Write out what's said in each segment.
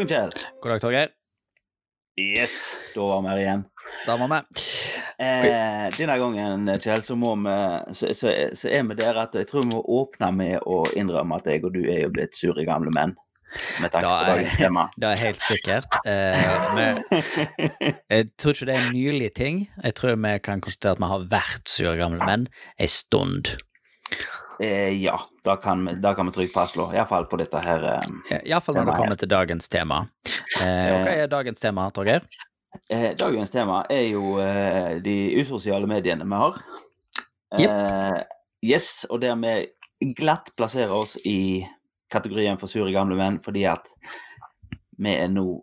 dagen, Kjell. God dag, Torgeir. Yes, da var vi her igjen. Da var vi. Eh, denne gangen, Kjell, så, må vi, så, så, så er vi der at jeg tror vi må åpne med å innrømme at jeg og du er jo blitt sure gamle menn. Med tanke Da på dagens tema. Det er helt sikkert. Eh, men jeg tror ikke det er en nylig ting. Jeg tror vi kan konstatere at vi har vært sure gamle menn ei stund. Eh, ja, da kan, vi- da kan vi trygt fastslå. Iallfall på dette her. Eh, Iallfall når det kommer her. til dagens tema. Eh, hva er dagens tema, Torgeir? eh, dagens tema er jo eh, de usosiale mediene vi har. Eh, yes, og der vi glatt plasserer oss i kategorien for sure gamle menn, fordi at vi er nå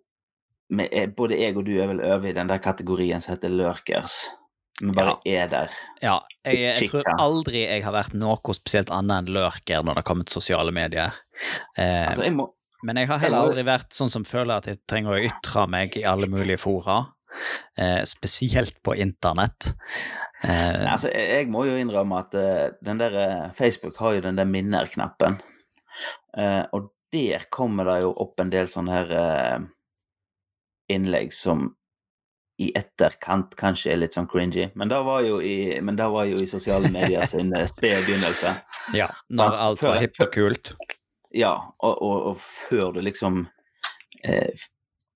vi er, Både jeg og du er vel over i den der kategorien som heter lurkers. Vi bare er der. Ja, jeg, jeg tror aldri jeg har vært noe spesielt annet enn lurker når det har kommet sosiale medier. Eh, Altså, jeg må Men jeg har heller aldri vært sånn som føler at jeg trenger å ytre meg i alle mulige fora. Eh, spesielt på internett. Eh, Altså, jeg, jeg må jo innrømme at uh, den der eh, Facebook har jo den der minner-knappen. Uh, og der kommer det jo opp en del sånne her uh, innlegg som i etterkant kanskje er litt sånn cringy. Men det var jo i, var jo i sosiale medier sin eh, spede begynnelse. ja, når sånn, alt var hipt og kult. Ja, og, og, og før du liksom eh,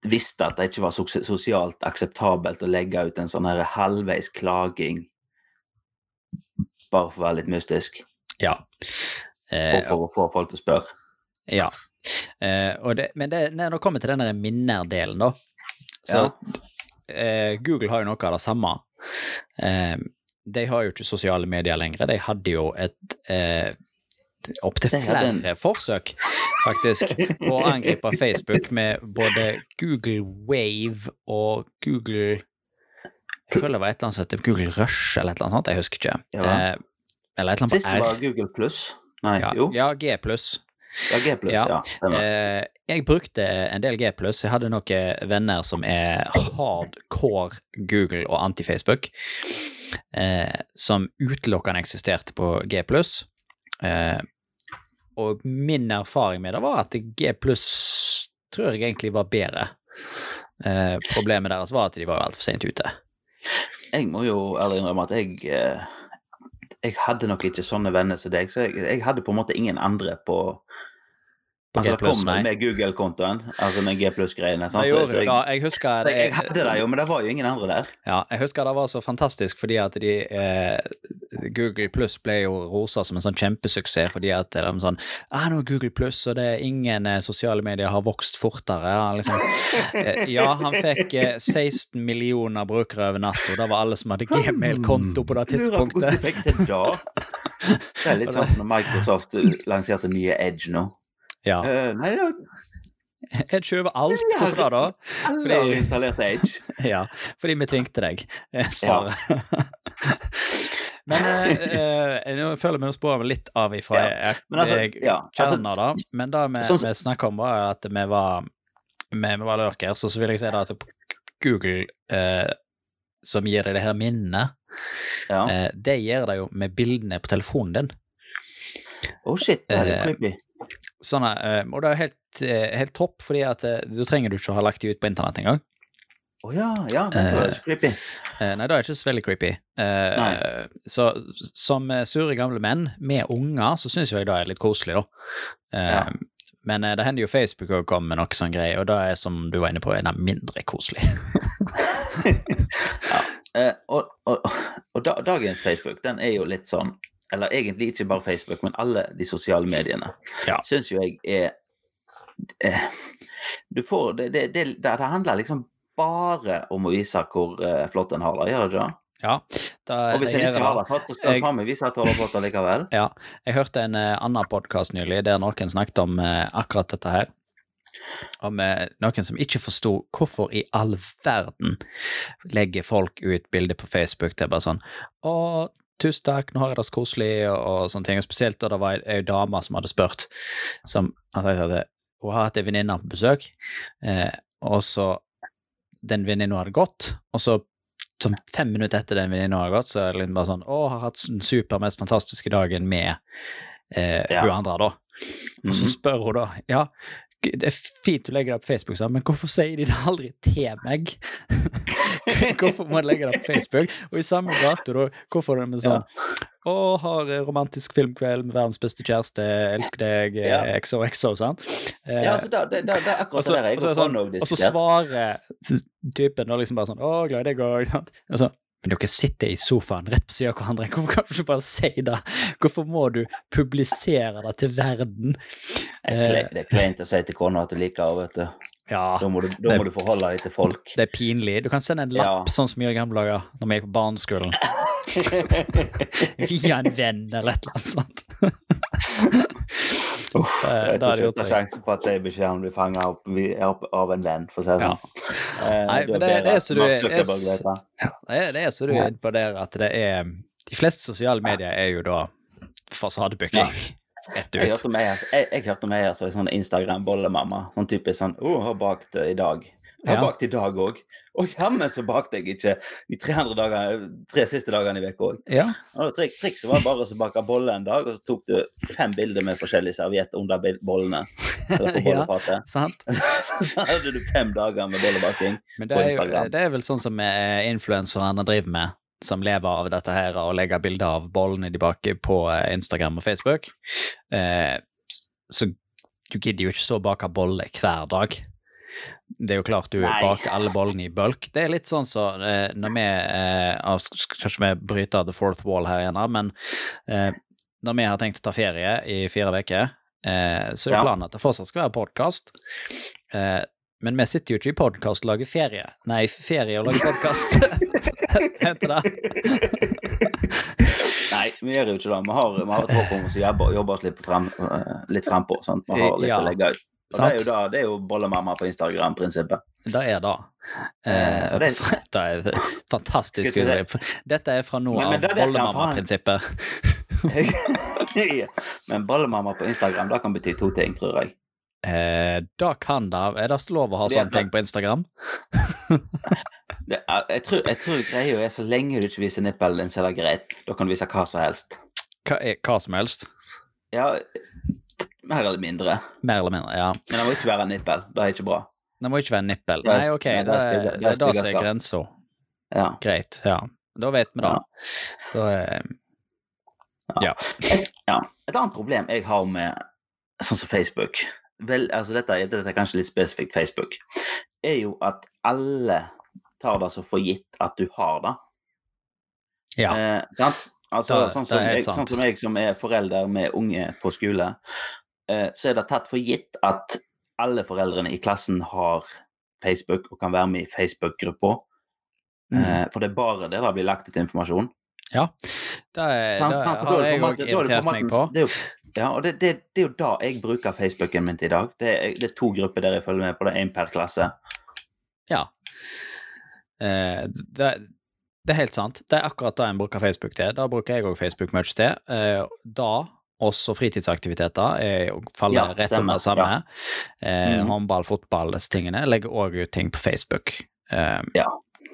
visste at det ikke var sosialt akseptabelt å legge ut en sånn her halvveis klaging bare for å være litt mystisk, Ja. Eh, og for å få folk til å spørre. Ja. Eh, det, men det, når det kommer til den minnerdelen, da Så eh, Google har jo noe av det samme. Eh, de har jo ikke sosiale medier lenger. De hadde jo et eh, opptil flere forsøk, faktisk, på å angripe Facebook med både Google Wave og Google Jeg føler det var et eller annet som heter Google Rush eller et eller annet sånt, jeg husker ikke. Ja. Eh, eller et eller annet Sist på R. var Google pluss. Nei, Ja, jo. ja G pluss. Ja, G Ja. ja. Eh, jeg brukte en del G+. Jeg hadde noen venner som er hardcore Google og anti-Facebook, eh, som utelukkende eksisterte på G+. Eh, og min erfaring med det var at G+, tror jeg egentlig var bedre. Eh, problemet deres var at de var altfor sent ute. Jeg må jo ærlig innrømme at jeg eh, Jeg hadde nok ikke sånne venner som deg, så jeg, jeg hadde på en måte ingen andre på På Altså, det kom nei. med Google-kontoen, altså med G pluss-greiene. Sånn, så- så jeg, ja, Jeg husker det, jeg hadde det jo, men det var jo ingen andre der. Ja, jeg husker det var så fantastisk fordi at de eh, Google Pluss ble jo rosa som en sånn kjempesuksess fordi at de sånn ah, nå er Google Pluss, og det er ingen eh, sosiale medier har vokst fortere. Ja, liksom, eh, ja, han fikk eh, 16 millioner brukere over natta, og det var alle som hadde Gmail-konto på det Lurer på hvordan tidspunktet. de fikk det det. Det er litt sånn som når Microsoft lanserte nye Edge nå. Ja. Uh, nei, ja, Jeg kjøper alt hvorfra da. alle har installert Edge. Ja, fordi vi tvingte deg, eh, svaret. Men eh, eh, nå føler vi oss sporer litt av ifra Ja, men altså, ja, altså- da. Men det vi, Sånn- vi snakka om, var at vi var, vi, vi var lurker. Så, så vil jeg si da at Google, eh, som gir deg det her minnet, Ja. eh, det gjør det jo med bildene på telefonen din. Oh shit, det er litt eh, creepy. Sånn, eh, og det er helt, eh, helt topp, fordi at du trenger du ikke å ha lagt de ut på internett engang. Å ja, ja, det er ikke creepy. Eh, nei, det er ikke så veldig creepy. Eh, så som sure gamle menn med unger, så syns jeg det er litt koselig, da. Eh, Ja. Men det hender jo Facebook òg kommer med noe sånn greie, og det er som du var inne på, en av mindre koselig. Eh, og og, og da, dagens Facebook, den er jo litt sånn Eller egentlig ikke bare Facebook, men alle de sosiale mediene. Ja. Syns jo jeg er eh, Du får det, det, det, det handler liksom bare om å vise hvor eh, flott en har det, gjør det ikke? det? ja, da, Og hvis en ikke har det flott, så skal jeg- en faen vise at du har det flott allikevel. ja, jeg hørte en uh, annen podkast nylig der noen snakket om uh, akkurat dette her. Om noen som ikke forsto hvorfor i all verden legger folk ut bilder på Facebook. Det er bare sånn Å, tusen takk, nå har jeg det så koselig, og, og sånne ting. Og spesielt da det var ei dame som hadde spurt, som hadde jeg hadde, hun har hatt ei venninne på besøk, eh, og så den venninna hadde gått, og så som fem minutter etter den venninna hadde gått, så er det liksom bare sånn Å, har hatt den super, mest fantastiske dagen med eh, Ja. hun andre, da. Og så Mhm. spør hun da ja, det er fint å legge det på Facebook, sånn, men hvorfor sier de det aldri til meg? hvorfor må de legge det på Facebook? Og i samme gate, da, hvorfor er det med sånn Å, har romantisk filmkveld med verdens beste kjæreste, elsker deg, Ja. XOXO, sånn. Eh, Ja, altså, det, det, det, det er akkurat og så, det jeg går sånn, og så svarer typen da liksom bare sånn 'Å, glad i deg òg'. Og så, men dere sitter i sofaen rett på siden av hverandre, hvorfor kan du ikke bare si det? Hvorfor må du publisere det til verden? Det er kle- er kleint å si til kona at du liker henne, vet du. Ja, Da må du, da må du forholde deg til folk. det er pinlig. Du kan sende en lapp, Ja. sånn som vi gjorde i gamle dager, når vi gikk på barneskolen. Via en venn, eller et eller annet sånt. Uff, Eh, jeg da tror det ikke gjort det er sjanse på at de beskjedene blir fanga opp opp av en venn, for å si det Ja. sånn. Eh, Nei, men det- det er så du- er det. Er, er så du er inne på der at det er De fleste sosiale medier er jo da fasadebooking. Rett Jeg ut. hørte om ei altså, jeg, jeg hørte om ei som er sånn Instagram-bollemamma. Sånn typisk sånn 'Å, jeg har bakt eh, i dag'. Har Ja. bakt i dag òg. Å jammen så bakte jeg ikke de 300 dagene, tre siste dagene i uka òg. Ja, Trik, trikset var bare å bake bolle en dag, og så tok du fem bilder med forskjellige serviett under bollene. Eller på Ja. sant? Så, så hadde du fem dager med bollebaking. Men det På er, jo, Instagram. det er vel sånn som eh, influenserne driver med, som lever av dette her og legger bilder av bollene de baker på eh, Instagram og Facebook. Eh, så du gidder jo ikke så å bake bolle hver dag. Det er jo klart du Nei. baker alle bollene i bulk. Det er litt sånn så eh, når vi eh, sk- sk- Kanskje vi bryter the fourth wall her igjen, men eh, når vi har tenkt å ta ferie i fire uker, eh, så er planen at det fortsatt skal være podkast. Men vi sitter jo ikke i podkast og lager ferie. Nei, ferie og lager podkast. Heter det. Nei, vi gjør jo ikke det. Vi har, vi har et håp om å jobbe, jobbe oss litt, frem, eh, litt frempå. Sant? Vi har litt Ja, å legge ut. Og det er jo, da, det er jo bollemamma på Instagram-prinsippet. Det er det. Eh, Eh, det- det er fantastisk. Dette er fra nå av bollemamma-prinsippet. Men bollemamma på Instagram, det kan bety to ting, tror jeg. Eh, da kan det Er det lov å ha sånne ting på Instagram? Det jeg, tror, jeg tror greia er så lenge du ikke viser nippelen din, så er det greit. Da kan du vise hva som helst. Hva, er, hva som helst. Ja, mer eller mindre. Mer eller mindre, ja. Men det må ikke være en nippel. Det er ikke bra. Det må ikke være en nippel. Nei, ok, nei, det det er det det det som er grensa. Ja. Greit, ja. Da vet vi det. Da er Ja. ja. Et annet problem jeg har med sånn som Facebook Vel, altså dette, dette er kanskje litt spesifikt Facebook, er jo at alle tar det som for gitt at du har det. ja. Eh, sant? Altså, Det- sånn, som jeg, sant. sånn som jeg som er forelder med unge på skole, eh, så er det tatt for gitt at alle foreldrene i klassen har Facebook og kan være med i Facebook-gruppa. Mm. Eh, for det er bare der det blir lagt ut informasjon. ja. Det, er- Sant? det Sant? Har jeg òg er det irritert meg på. Det er jo, ja, og det, det, det er jo da jeg bruker Facebooken min til i dag. Det er, det er to grupper der jeg følger med på. Det er én per klasse. Ja. Eh, det, det er helt sant. Det er akkurat det en bruker Facebook til. Da bruker jeg òg Facebook mye til. Eh, da også fritidsaktiviteter er, faller Ja, rett under samme. Ja. Eh, mm. Håndball, fotball, disse tingene. Legger òg ut ting på Facebook. Eh, Ja.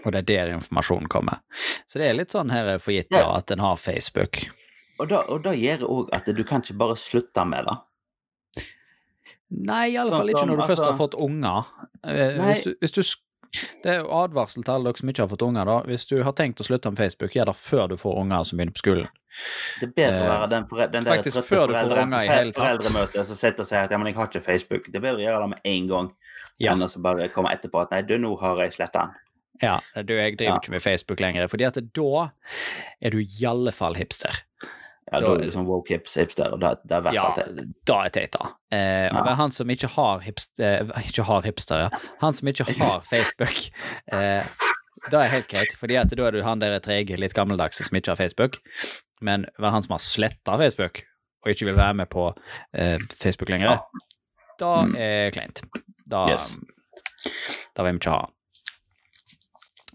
Og det er der informasjonen kommer. Så det er litt sånn her for gitt Ja. at en har Facebook. Og da, gjør det òg at du kan ikke bare slutte med det. Nei, i alle Sånn fall ikke når du først har altså- fått unger. Eh, hvis du, hvis du, det er jo advarsel til alle dere som ikke har fått unger. da. Hvis du har tenkt å slutte med Facebook, gjør det før du får unger som begynner på skolen. Det er bedre å Eh, være den, fore- den der trøtte foreldremøtet foreldre- som sitter og sier at ja, men jeg har ikke Facebook. Det er bedre å gjøre det med en gang Ja. enn å bare komme etterpå at nei, du, nå har jeg sletta den. Ja, du, jeg driver Ja. ikke med Facebook lenger, fordi at da er du i alle fall hipster. Ja, Da- da er det sånn woke hips hipster, og det, det er hvert Ja, fall da er teit, da. Eh, Ja. Men han som ikke har hipster, eh, ikke har hipster, ja. Han som ikke har Facebook, eh, da er helt greit, fordi at da er du han der trege, litt gammeldagse som ikke har Facebook. Men hver han som har sletta Facebook, og ikke vil være med på eh, Facebook lenger, Ja. da Mm. er kleint. Da, Yes. da vil vi ikke ha.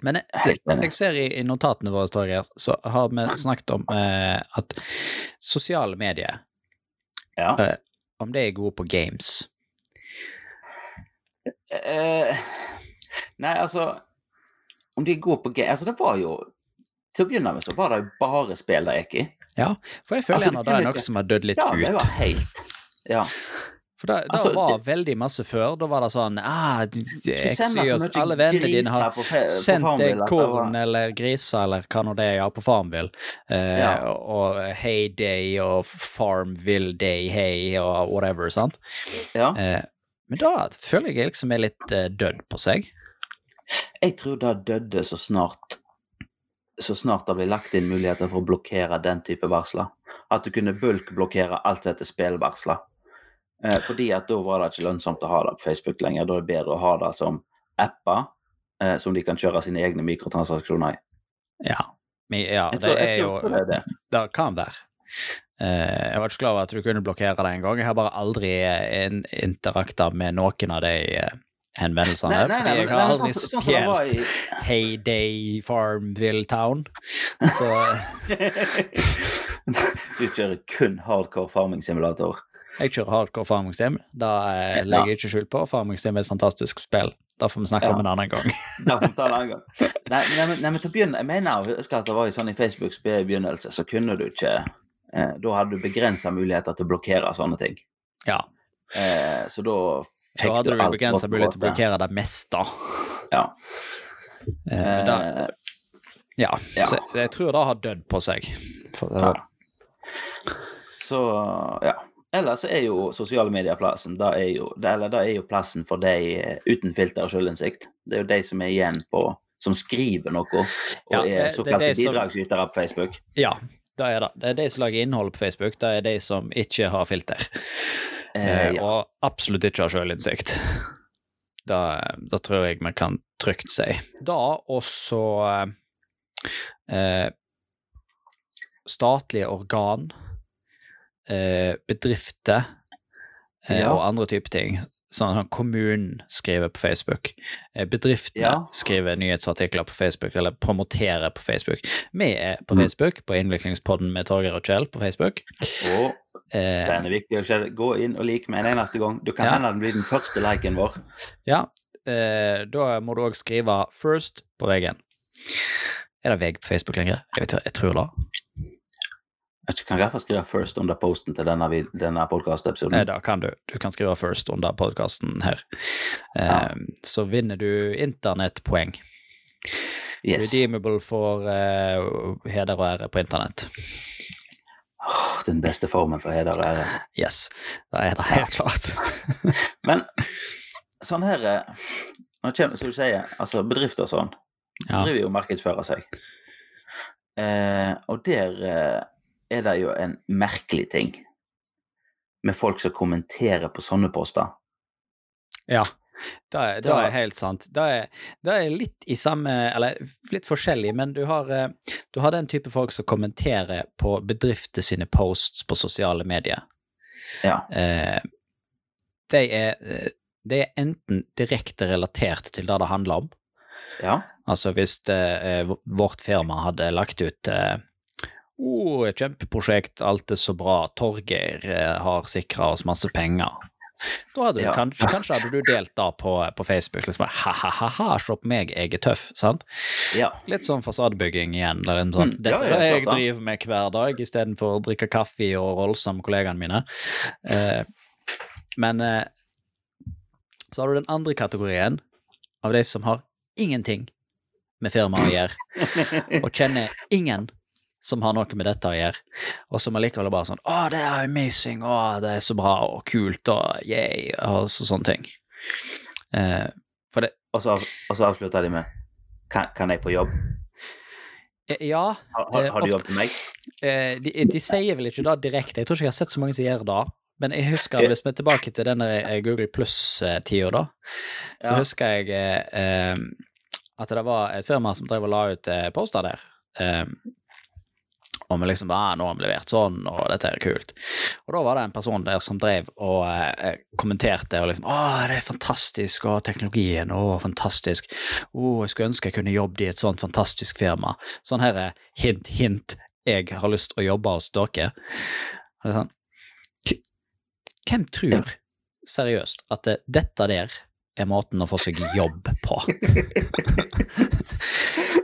Men jeg, jeg ser i, i notatene våre Torgeir, så har vi snakket om eh, at sosiale medier, Ja. eh, om det er gode på games. Eh, nei, altså Om de gode på games Altså, det var jo Til å begynne med så var det jo bare spill det gikk i. Ja, for jeg føler Altså, det det er noe som har dødd litt Ja, det var helt Ja. For da, da Altså, var det- veldig masse før. Da var det sånn ah, så Alle vennene dine har på på sendt deg korn eller griser eller hva nå det er ja, på Farmville. Eh, Ja. og, og Heyday og Farmville Day Hey og whatever, sant. Ja. Eh, men da føler jeg liksom er litt eh, dødd på seg. Jeg tror det døde så snart så snart det blir lagt inn muligheter for å blokkere den type varsler. At du kunne bulkblokkere alt som heter spillvarsler. Eh, fordi at da var det ikke lønnsomt å ha det på Facebook lenger. Da er det bedre å ha det som apper eh, som de kan kjøre sine egne mikrotransaksjoner i. Ja. Men, ja det tror, er jo det er det. Det kan være. Eh, jeg var ikke klar over at du kunne blokkere det en gang. Jeg har bare aldri eh, in interakta med noen av de eh, henvendelsene. Nei, nei, fordi jeg har nei, aldri sånn- sånn spilt i- Heyday Farmville Town. Så du kjører kun hardcore farming-simulator. Jeg kjører hardcore Farming Sim. Da eh, legger jeg ikke skjul på. Farming Sim er et fantastisk spill. Da får vi snakke Ja. om en annen gang. Da får vi ta en annen gang. Nei, nei, men- nei, men til å begynne, jeg mener jeg at det var sånn i Facebook spill begynnelse, så kunne du ikke eh, Da hadde du begrensa muligheter til å blokkere sånne ting. Ja. Eh, så da fikk Da hadde du du begrensa mulighet til å blokkere det meste. Ja. Eh, da, Eh, ja. ja. Så jeg tror det har dødd på seg. For, Ja. så ja. Ellers er jo sosiale medier plassen. Da er jo, eller da er jo plassen for de eh, uten filter og selvinnsikt. Det er jo de som er igjen på Som skriver noe, og Ja, er såkalte bidragsytere på Facebook. Ja, det er det. Det er de som lager innhold på Facebook. Det er de som ikke har filter. Eh, Eh, ja. Og absolutt ikke har selvinnsikt. Da, tror jeg vi kan trygt si. Da også eh, statlige organ, eh, bedrifter eh, Ja. og andre typer ting. Sånn som kommunen skriver på Facebook. Eh, bedriftene Ja. skriver nyhetsartikler på Facebook, eller promoterer på Facebook. Vi er på Mm. Facebook, på Innviklingspodden med Torgeir og Kjell på Facebook. Og Eh, den er viktig å gå inn og like med en eneste gang. Du kan Ja. hende den blir den første liken vår. Ja, eh, da må du òg skrive 'first' på veggen. Er det VG på Facebook lenger? Jeg, vet, jeg tror det. Jeg kan i hvert fall skrive 'first under posten' til denne, denne podkastepisoden. Eh, da kan du. Du kan skrive 'first' under podkasten her. Eh, Ja. Så vinner du internettpoeng. Yes. Redeemable for eh, heder og ære på internett. Oh, den beste formen for heder og ære. Yes, det er det helt klart. Men sånn her eh, Nå kommer, skal du si, altså bedrifter og sånn, Ja. driver jo og markedsfører seg. Eh, og der eh, er det jo en merkelig ting med folk som kommenterer på sånne poster. Ja, det er, det er helt sant. Det er, det er litt i samme Eller litt forskjellig, men du har, eh, du har den type folk som kommenterer på bedrifter sine posts på sosiale medier. Ja. Eh, de, er, eh, de er enten direkte relatert til det det handler om. ja. Altså hvis eh, vårt firma hadde lagt ut eh, oh, kjempeprosjekt, alt er så bra, Torgeir eh, har sikra oss masse penger. Da hadde du Ja. kanskje, kanskje hadde du delt da på, på Facebook. liksom Ha-ha-ha, se på meg, jeg er tøff. sant? ja. Litt sånn fasadebygging igjen. Eller en sånn, Mm, Dette ja, jeg, jeg driver med hver dag, istedenfor å drikke kaffe og rolse med kollegaene mine. Eh, men eh, så har du den andre kategorien av de som har ingenting med firmaet å gjøre, og kjenner ingen som har noe med dette å gjøre, og som allikevel er bare sånn 'Å, det er amazing', 'Å, det er så bra', og 'kult', og 'yay', og så, sånne ting. Eh, det Og, så, og så avslutter de med kan, kan jeg få jobb? eh, Ja, Har, har, Eh, har du jobb til meg? Eh, de, de sier vel ikke det direkte, jeg tror ikke jeg har sett så mange som gjør det. Men jeg husker, hvis vi er tilbake til denne Google Pluss-tida, da, så Ja. husker jeg eh, at det var et firma som drev og la ut poster der. Eh, og vi liksom ah, 'Nå har vi levert sånn, og dette er kult'. Og da var det en person der som drev og eh, kommenterte og liksom 'Å, det er fantastisk, og teknologien, å, fantastisk'. 'Å, jeg skulle ønske jeg kunne jobbet i et sånt fantastisk firma'. Sånn her er hint, hint, jeg har lyst til å jobbe hos dere. Og det er sånn Hvem tror seriøst at det, dette der er måten å få seg jobb på?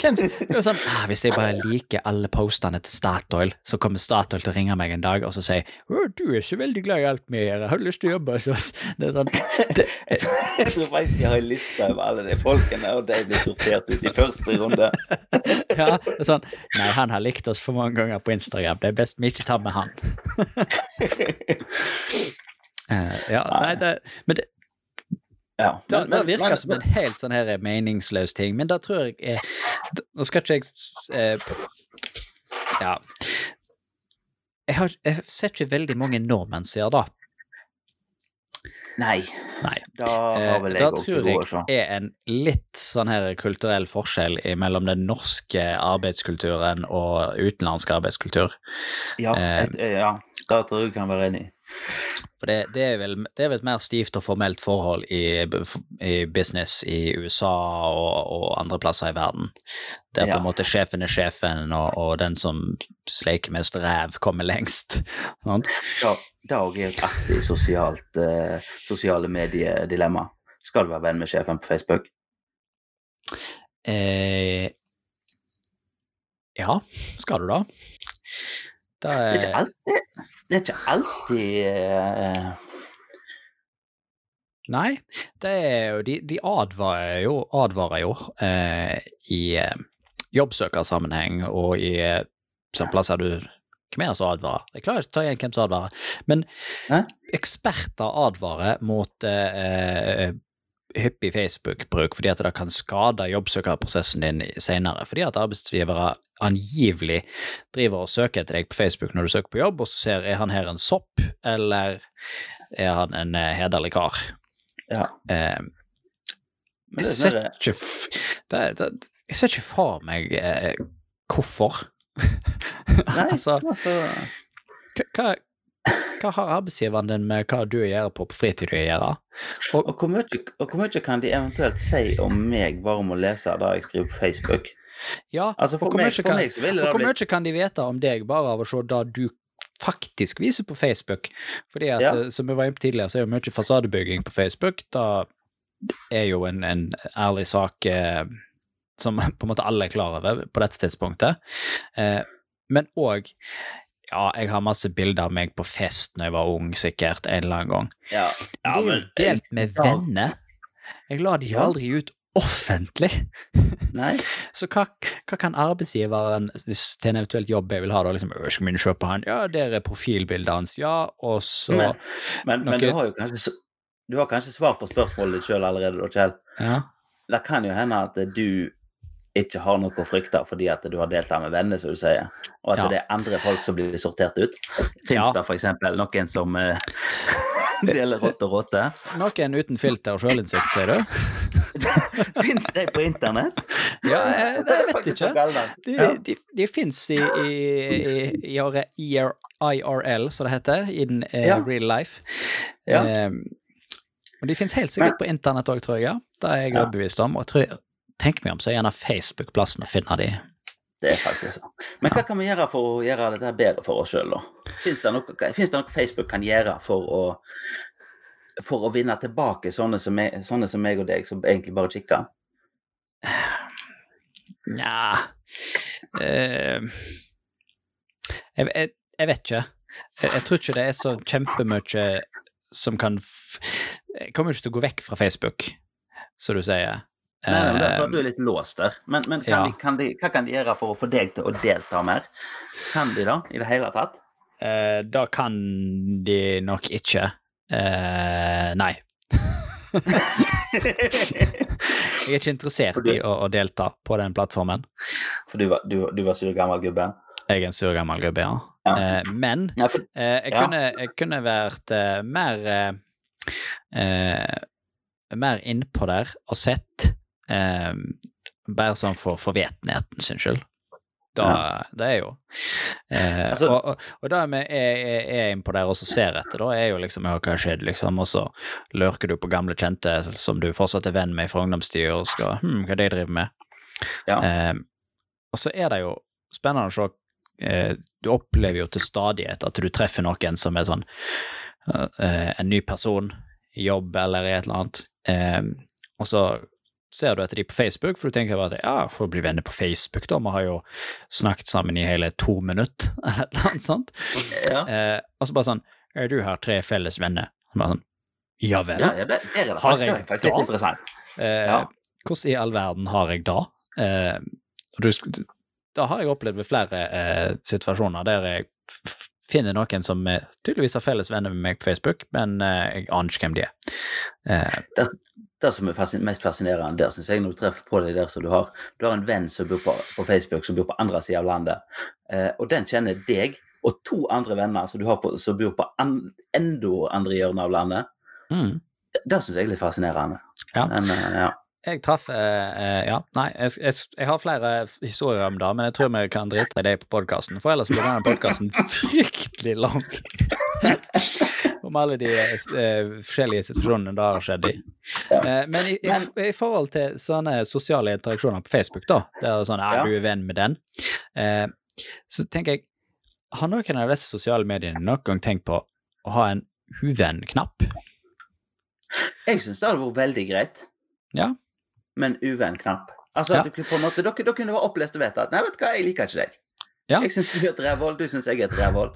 Hvem, det er sånn, ah, hvis jeg bare liker alle postene til Statoil, så kommer Statoil til å ringe meg en dag og så si du er så veldig glad i alt vi gjør, jeg har lyst til å jobbe hos oss. Det er sånn, det, tror faktisk jeg har en liste over alle de folkene, og de blir sortert ut i første runde. ja, det er sånn Nei, han har likt oss for mange ganger på Instagram, det er best vi ikke tar med han. Uh, ja, nei, det, men det, Ja, det, men- det virker men- som en helt sånn her meningsløs ting, men da tror jeg er, Nå skal ikke jeg eh, Ja. Jeg, har, jeg ser ikke veldig mange nordmenn som gjør det. Nei, Nei. da har Eh, vel jeg òg til tror jeg er en litt sånn her kulturell forskjell mellom den norske arbeidskulturen og utenlandsk arbeidskultur. Ja, eh, et, ja, da tror jeg du kan være enig. For det, det, er vel, det er vel et mer stivt og formelt forhold i, i business i USA og, og andre plasser i verden. Der på en måte sjefen er sjefen, og, og den som sleiker mest ræv, kommer lengst. Ja, det òg er et artig sosialt, eh, sosiale mediedilemma. Skal du være venn med sjefen på Facebook? Eh, ja, skal du da? Det er ikke alltid, det er ikke alltid uh... nei, det er jo De, de advarer jo, advarer jo uh, i uh, jobbsøkersammenheng og i eh, sånne plasser du Hvem er det som advarer? Jeg klarer ikke å ta igjen hvem som advarer. Men eksperter advarer mot eh, hyppig Facebook-bruk fordi at det kan skade jobbsøkerprosessen din senere. Fordi at arbeidsgivere angivelig driver og søker etter deg på Facebook når du søker på jobb, og så ser er han her en sopp, eller er han en eh, hederlig kar. Ja. Eh, jeg er ser sånn ikke, det, det, jeg ser ikke for meg eh, hvorfor. Nei, altså, altså hva, hva, har arbeidsgiveren din med hva du gjør på på fritida å gjøre? Og hvor, mye, og hvor mye kan de eventuelt si om meg bare om å lese det jeg skriver på Facebook? Ja, Altså og hvor mye kan- meg Og hvor mye kan de vite om deg bare av å se det du faktisk viser på Facebook? Fordi at, Ja. eh, som vi var inne på tidligere, så er jo mye fasadebygging på Facebook. Da er jo en, en ærlig sak eh, som på en måte alle er klar over på dette tidspunktet. Eh, men òg ja, jeg har masse bilder av meg på fest når jeg var ung, sikkert, en eller annen gang. Ja, Det er jo delt med ja. venner. Jeg la de jo Ja. aldri ut offentlig. Nei. Så hva, hva kan arbeidsgiveren, hvis til en eventuelt jobb jeg vil ha, da liksom «Øh, Skal vi se på han? Ja, der er profilbildet hans. Ja, og så Men, men, men du har kanskje Du har kanskje svart på spørsmålet ditt sjøl allerede, da, Kjell. Ja. Det kan jo hende at du ikke har noe å frykte fordi at du har delt det med venner, som du sier, og at Ja. det er andre folk som blir sortert ut. Fins Ja. det f.eks. noen som uh, deler rått og råte? Noen uten filter og sjølinnsikt, sier du? Fins de på internett? Ja, jeg, jeg vet ikke. De, de, de fins i, i, i, i IRL, som det heter, in uh, Ja. real life. Ja. Um, og de fins helt sikkert på internett òg, tror jeg. Det er jeg overbevist om. Og jeg tror, tenk meg om, så er gjerne Facebook plassen å finne de. Det er faktisk sånn. Men hva kan vi gjøre for å gjøre dette bedre for oss sjøl, da? Fins det, noe- finnes det noe Facebook kan gjøre for å for å vinne tilbake sånne som, meg, sånne som meg og deg, som egentlig bare kikker? Nja uh, jeg, jeg, jeg vet ikke. Jeg, jeg tror ikke det er så kjempemye som kan Jeg kommer ikke til å gå vekk fra Facebook, som du sier. Nei, nei, det er for at du Eh, er litt låst der. Men, men kan ja. de, kan de, hva kan de gjøre for å få deg til å delta mer? Kan de da, i det hele tatt? eh, da kan de nok ikke. Eh, nei. Jeg er ikke interessert du- i å, å delta på den plattformen. For du var, du, du var sur gammel gubbe? Jeg er en sur gammel gubbe, ja. Ja. Eh, men ja, for, Eh, jeg, kunne, jeg kunne vært eh, mer eh, eh, Mer innpå der og sett eh, Bare sånn for, for vetenheten sin skyld. Da, Det er jo eh, Altså- og, og, og da vi er, er, er innpå der og ser etter, da er jo liksom ja, hva skjedde, liksom, og så lurker du på gamle kjente som du fortsatt er venn med fra ungdomstida, og skal hm, hva er det jeg driver med? Ja. Eh, og så er det jo spennende å se eh, Du opplever jo til stadighet at du treffer noen som er sånn eh, En ny person i jobb eller i et eller annet. Eh, og så ser du etter de på Facebook, for du tenker bare at ja, får bli venner på Facebook, da. Vi har jo snakket sammen i hele to minutter, eller et eller annet sånt. Ja. Eh, og så bare sånn du har tre felles venner? Så bare sånn Ja vel. Ja, det, det er det Har faktisk, det jeg er da? Eh, Ja. Hvordan i all verden har jeg da? Eh, du, da har jeg opplevd ved flere eh, situasjoner der jeg finner noen som eh, tydeligvis har felles venner med meg på Facebook, men eh, jeg aner ikke hvem de er. Eh, Det som er fascin mest fascinerende der, syns jeg, når du treffer på deg der som du har Du har en venn som bor på, på Facebook, som bor på andre sida av landet, eh, og den kjenner deg og to andre venner som du har på, som bor på an, enda andre hjørnet av landet. mm. Det syns jeg er litt fascinerende. Ja. Men, eh, ja. Jeg traff eh, eh, Ja, nei, jeg, jeg, jeg har flere historier om det, men jeg tror vi kan drite i det på podkasten, for ellers blir denne podkasten fryktelig lang. om alle de eh, forskjellige situasjonene det har skjedd i. Ja. Eh, men i, i, i forhold til sånne sosiale interaksjoner på Facebook, da, det er sånn ja, Ja. du er venn med den, eh, så tenker jeg Har noen av disse sosiale mediene noen gang tenkt på å ha en uvenn-knapp? Jeg syns det hadde vært veldig greit Ja. en uvenn-knapp. Altså, Ja. at du, på en måte, dere, dere kunne være opplest og vedtatt. at Nei, vet du hva, jeg liker ikke deg. Ja. Jeg syns du er et rævhold, du syns jeg er et rævhold.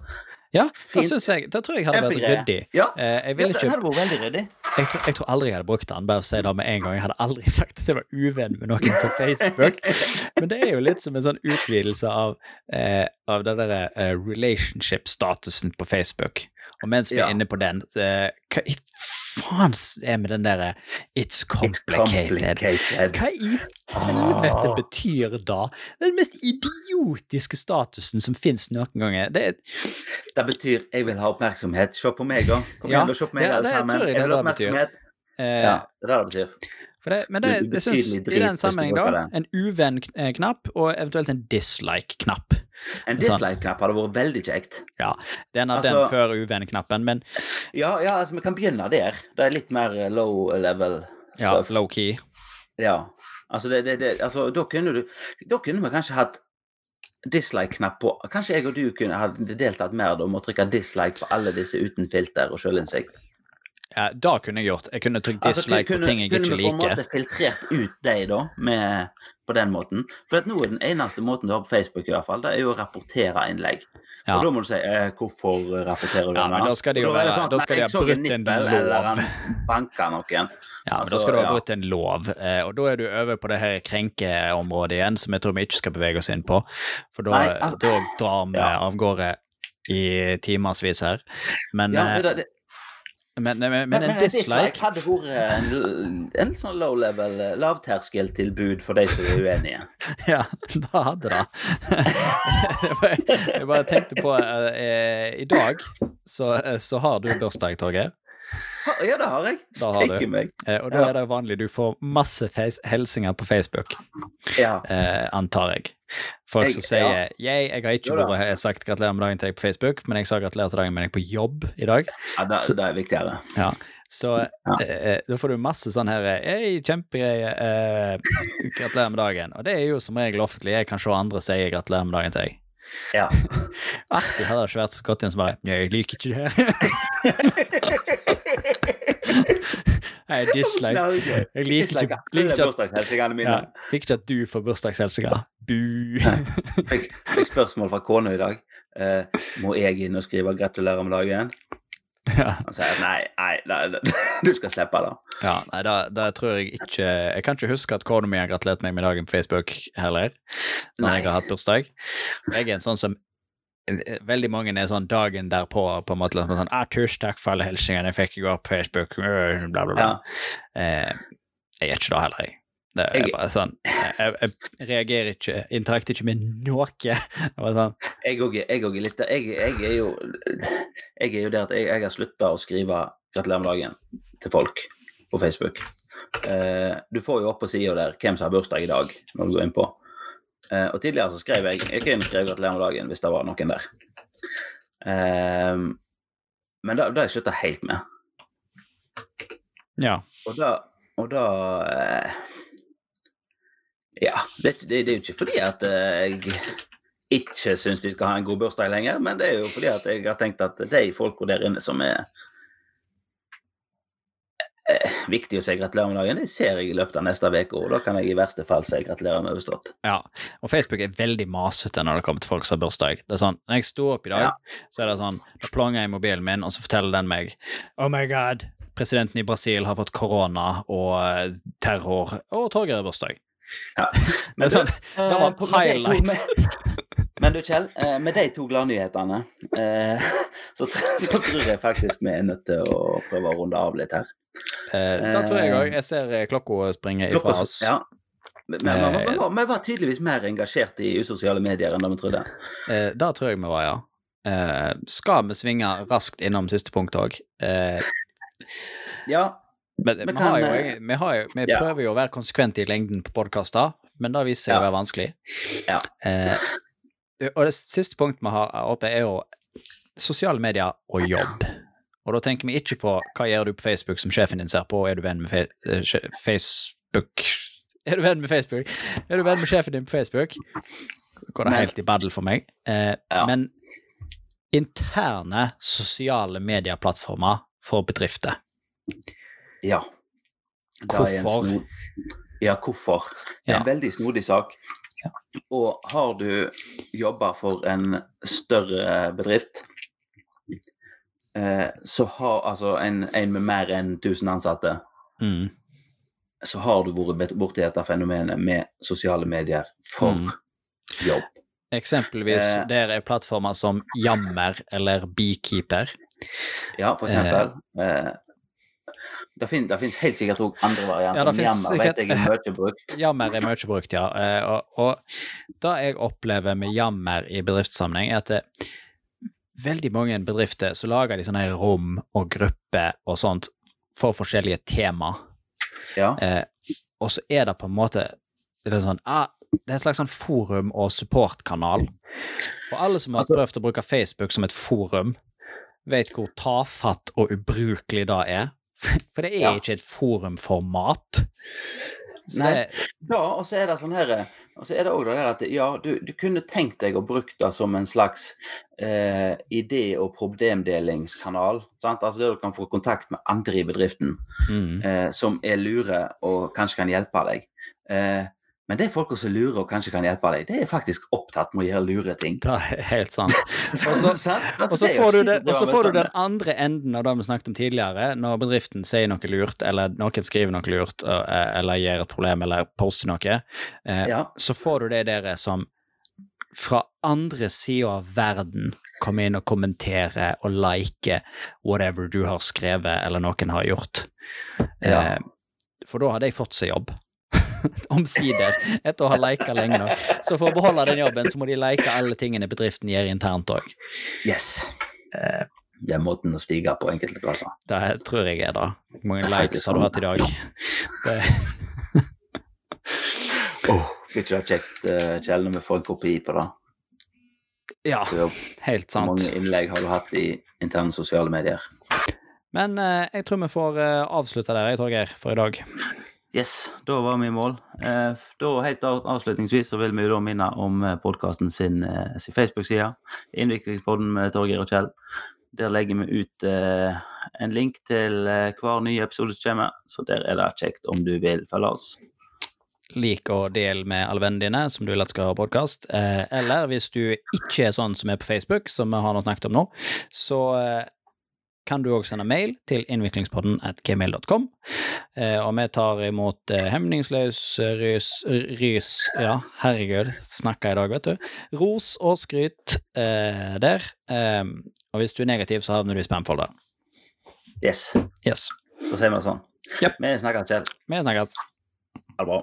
Ja, da, Fint. synes jeg, da tror jeg hadde vært ryddig. Ja, Eh, jeg ja det ikke hadde vært veldig ryddig. Jeg tror, jeg tror aldri jeg hadde brukt den, bare å si det med en gang. Jeg hadde aldri sagt at jeg var uvenn med noen på Facebook. Men det er jo litt som en sånn utvidelse av, eh, av den derre eh, relationship-statusen på Facebook. Og mens vi Ja. er inne på den, eh, faen er med den derre It's It's complicated. Hva i helvete Åh. betyr da? Det er den mest idiotiske statusen som fins noen ganger. Det er, Det betyr 'jeg vil ha oppmerksomhet'. Se på meg, da. Kom Ja, igjen, da, se på meg, ja, det sammen. jeg Jeg vil ha det betyr. oppmerksomhet. eh, Ja, det er det det betyr. For det, men det, Det er jeg synes i den sammenheng da, en uvenn-knapp og eventuelt en dislike-knapp. En Sånn. dislike-knapp hadde vært veldig kjekt. Ja, Den av Altså- den før uvenn-knappen, men Ja, ja, altså, vi kan begynne der. Det er litt mer eh, low level ja, low-key. Ja. Altså, det, det, det, altså, da kunne du Da kunne vi kanskje hatt dislike-knapp på Kanskje jeg og du kunne ha deltatt mer med å trykke dislike på alle disse uten filter og selvinnsikt. Ja, det kunne jeg gjort. Jeg kunne trykt Altså, dislike kunne, på ting jeg ikke kunne du på en måte filtrert ut deg, da, med, på den måten? For nå er den eneste måten du har på Facebook, i hvert fall, det er jo å rapportere innlegg. Ja. Og da må du si eh, 'hvorfor rapporterer du Ja, men da skal de jo være- sånn da skal de ha brutt en lov. Eller han banka noen. Ja, men Altså, Da skal du ha brutt en lov, eh, og da er du over på det her krenkeområdet igjen, som jeg tror vi ikke skal bevege oss inn på. For da, altså- da drar vi Ja. av gårde i timevis her. Men, Ja, eh, det, det, men, men, men, men, en dislike hadde vært en, en sånn low level, eh, lavterskeltilbud for de som er uenige. Ja, da hadde det. Jeg bare- jeg bare tenkte på eh, I dag så, så har du bursdag, Torgeir. Ja, det har jeg. Stikker. Steike meg. Eh, og da Ja. er det vanlig du får masse face hilsener på Facebook, Ja. eh, antar jeg. Folk Jeg- som sier jeg, jeg har ikke vært sagt gratulerer med dagen til deg på Facebook, men jeg sa gratulerer til dagen med deg på jobb i dag. ja det, det er viktigere. Ja. Så Ja. eh, da får du masse sånn her Hei, kjempegreie. Eh, gratulerer med dagen. Og det er jo som regel offentlig. Jeg kan se andre si gratulerer med dagen til deg. Ja. Artig hadde det ikke vært så godt igjen som bare Jeg liker ikke det her. Nei, dislike. Jeg liker ikke, liker ikke, at, du får bursdagshelsinger. Bu. Fikk, fikk spørsmål fra kona i dag. Eh, må jeg inn og skrive 'gratulerer med dagen'? ja. Han sier nei, nei, nei, du skal slippe det. ja, nei, da, da tror jeg ikke Jeg kan ikke huske at kona mi har gratulert meg med dagen på Facebook heller, når Nei. jeg har hatt bursdag. Jeg er en sånn som Veldig mange er sånn dagen derpå på en måte sånn ah, 'Tusen takk for alle hilsningene jeg fikk i går på Facebook', øh, bla, bla, bla. Ja. Eh, jeg gjør ikke det heller, jeg. Det er Jeg- bare sånn Jeg, jeg reagerer ikke, interakter ikke med noe. Sånn Jeg òg er, litt jeg, jeg er jo Jeg er jo der at jeg, jeg har slutta å skrive 'gratulerer med dagen' til folk på Facebook. Eh, du får jo opp på sida der hvem som har bursdag i dag, når du går inn på. Eh, og tidligere så skrev jeg Jeg kunne skrevet 'gratulerer med dagen' hvis det var noen der. Eh, men da har jeg slutta helt med. Ja. Og da, og da eh, Ja. Det, det, det er jo ikke fordi at eh, jeg ikke syns de skal ha en god bursdag lenger, men det er jo fordi at jeg har tenkt at de folka der inne som er viktig å si gratulerer med dagen, det ser jeg i løpet av neste uke, og da kan jeg i verste fall si gratulerer med overstått. Ja, og Facebook er veldig masete når det kommer til folk som har bursdag. Det er sånn, Når jeg sto opp i dag, Ja. så er det sånn, da plonger jeg i mobilen min, og så forteller den meg Oh my god, presidenten i Brasil har fått korona og eh, terror, og Torgeir har bursdag. Ja. Det er sånn, det Eh, var på- med de to- highlights. Men du, Kjell, eh, med de to gladnyhetene, eh, så, så tror jeg faktisk vi er nødt til å prøve å runde av litt her. Eh, da tror jeg òg. Jeg ser klokka springe ifra oss. Ja. Men vi var, vi var tydeligvis mer engasjert i usosiale medier enn det vi trodde. Da tror jeg vi var, ja. Skal vi svinge raskt innom siste punkt òg? Ja, men Vi har jo, vi, har jo, vi prøver jo å være konsekvente i lengden på podkaster, men det viser seg å være vanskelig. Ja. Og det siste punktet vi har oppe, er jo sosiale medier og jobb. Og da tenker vi ikke på hva gjør du på Facebook som sjefen din ser på, er du venn med fe eh, Facebook Er du venn med Facebook? Er du venn med sjefen din på Facebook? Så går det helt i baddel for meg. Eh, Ja. Men interne sosiale medieplattformer for bedrifter. ja. Hvorfor? Ja, hvorfor? Det er en veldig snodig sak. Og har du jobba for en større bedrift, eh, så har altså en, en med mer enn 1000 ansatte, Mm. så har du vært borti dette fenomenet med sosiale medier for Mm. jobb. Eksempelvis Eh. der er plattformer som Jammer eller Beekeeper. Ja, for eksempel. Eh, det, fin det finnes helt sikkert òg andre varianter. Ja, det finnes Jammer vet jeg er mye brukt. Jammer er mye brukt, ja. Eh, Og, og det jeg opplever med jammer i bedriftssammenheng, er at det, veldig mange bedrifter så lager de sånne rom og grupper og sånt for forskjellige tema. Ja. Eh, og så er det på en måte det er sånn, ah, det er et slags sånn forum- og supportkanal. Og alle som har Altså- prøvd å bruke Facebook som et forum, vet hvor tafatt og ubrukelig det er. For det er Ja. ikke et forum for mat. Så Nei. det, Ja, og så er det sånn her Og så er det òg det der at ja, du, du kunne tenkt deg å bruke det som en slags eh, idé- og problemdelingskanal. Sant? Altså der du kan få kontakt med andre i bedriften mm. eh, som er lure og kanskje kan hjelpe deg. Eh, men det er folk som lurer og kanskje kan hjelpe deg, det er faktisk opptatt med å gjøre lure ting. Det er helt sant. Så- Altså, Og så jo får du, det, får du den andre enden av det vi snakket om tidligere, når bedriften sier noe lurt, eller noen skriver noe lurt, eh, eller gir et problem, eller poster noe. eh, Ja. Så får du det dere som fra andre sida av verden kommer inn og kommenterer og liker whatever du har skrevet eller noen har gjort. Ja. Eh, For da hadde jeg fått seg jobb. Omsider, etter å ha leika lenge nok. Så for å beholde den jobben, så må de leike alle tingene bedriften gjør internt òg. Yes. Eh, det er måten å stige på enkelte plasser. Det tror jeg er det. Hvor mange likes har du sånn. hatt i dag? Det, Oh, blir ikke det kjekt, uh, Kjell, når vi får en kopi på det? ja, helt sant. Hvor mange innlegg har du hatt i interne sosiale medier? Men eh, jeg tror vi får eh, avslutte der, jeg, Torgeir, for i dag. Yes, da var vi i mål. Eh, da Helt avslutningsvis så vil vi da minne om podkasten sin, eh, sin Facebook-side. Innviklingspodden med Torgeir og Kjell. Der legger vi ut eh, en link til eh, hver nye episode som kommer, så der er det kjekt om du vil følge oss. Lik og del med alle vennene dine som du vil at skal ha podkast. Eh, eller hvis du ikke er sånn som er på Facebook, som vi har snakket om nå, så eh, kan du òg sende mail til innviklingspodden at gmail.com. Eh, og vi tar imot eh, hemningsløs rys, rys Ja, herregud, snakka i dag, vet du. Ros og skryt eh, der. Eh, og hvis du er negativ, så havner du i spamfolderen. Yes, Yes. Så sier vi det sånn. Yep. Vi snakkes, Kjell. Vi snakkes. Ha det bra.